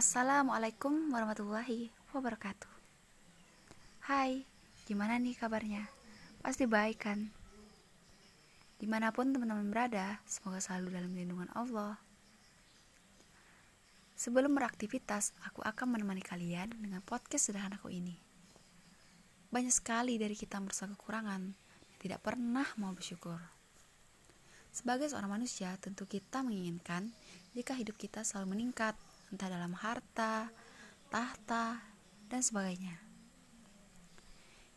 Assalamualaikum warahmatullahi wabarakatuh Hai, gimana nih kabarnya? Pasti baik kan? Di mana pun teman-teman berada, semoga selalu dalam lindungan Allah Sebelum beraktivitas, aku akan menemani kalian dengan podcast sederhanaku ini Banyak sekali dari kita merasa kekurangan dan tidak pernah mau bersyukur sebagai seorang manusia, tentu kita menginginkan jika hidup kita selalu meningkat, entah dalam harta, tahta, dan sebagainya.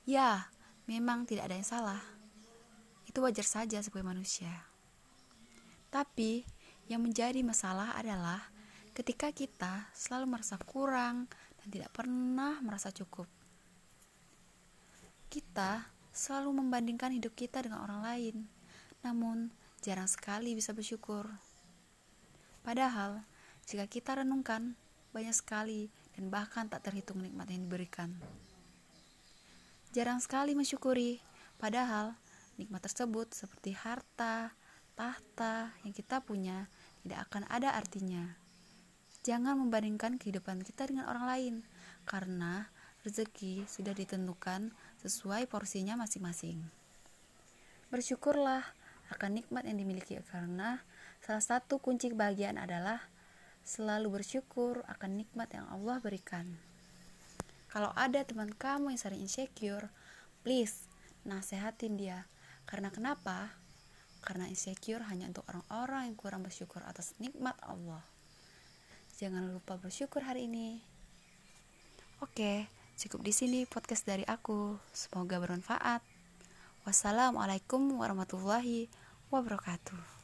Ya, memang tidak ada yang salah. Itu wajar saja sebagai manusia. Tapi, yang menjadi masalah adalah ketika kita selalu merasa kurang dan tidak pernah merasa cukup. Kita selalu membandingkan hidup kita dengan orang lain, namun jarang sekali bisa bersyukur. Padahal, jika kita renungkan, banyak sekali dan bahkan tak terhitung nikmat yang diberikan. Jarang sekali mensyukuri, padahal nikmat tersebut seperti harta, tahta yang kita punya tidak akan ada artinya. Jangan membandingkan kehidupan kita dengan orang lain, karena rezeki sudah ditentukan sesuai porsinya masing-masing. Bersyukurlah akan nikmat yang dimiliki karena salah satu kunci kebahagiaan adalah selalu bersyukur akan nikmat yang Allah berikan. Kalau ada teman kamu yang sering insecure, please nasehatin dia. Karena kenapa? Karena insecure hanya untuk orang-orang yang kurang bersyukur atas nikmat Allah. Jangan lupa bersyukur hari ini. Oke, cukup di sini podcast dari aku. Semoga bermanfaat. Wassalamualaikum warahmatullahi wabarakatuh.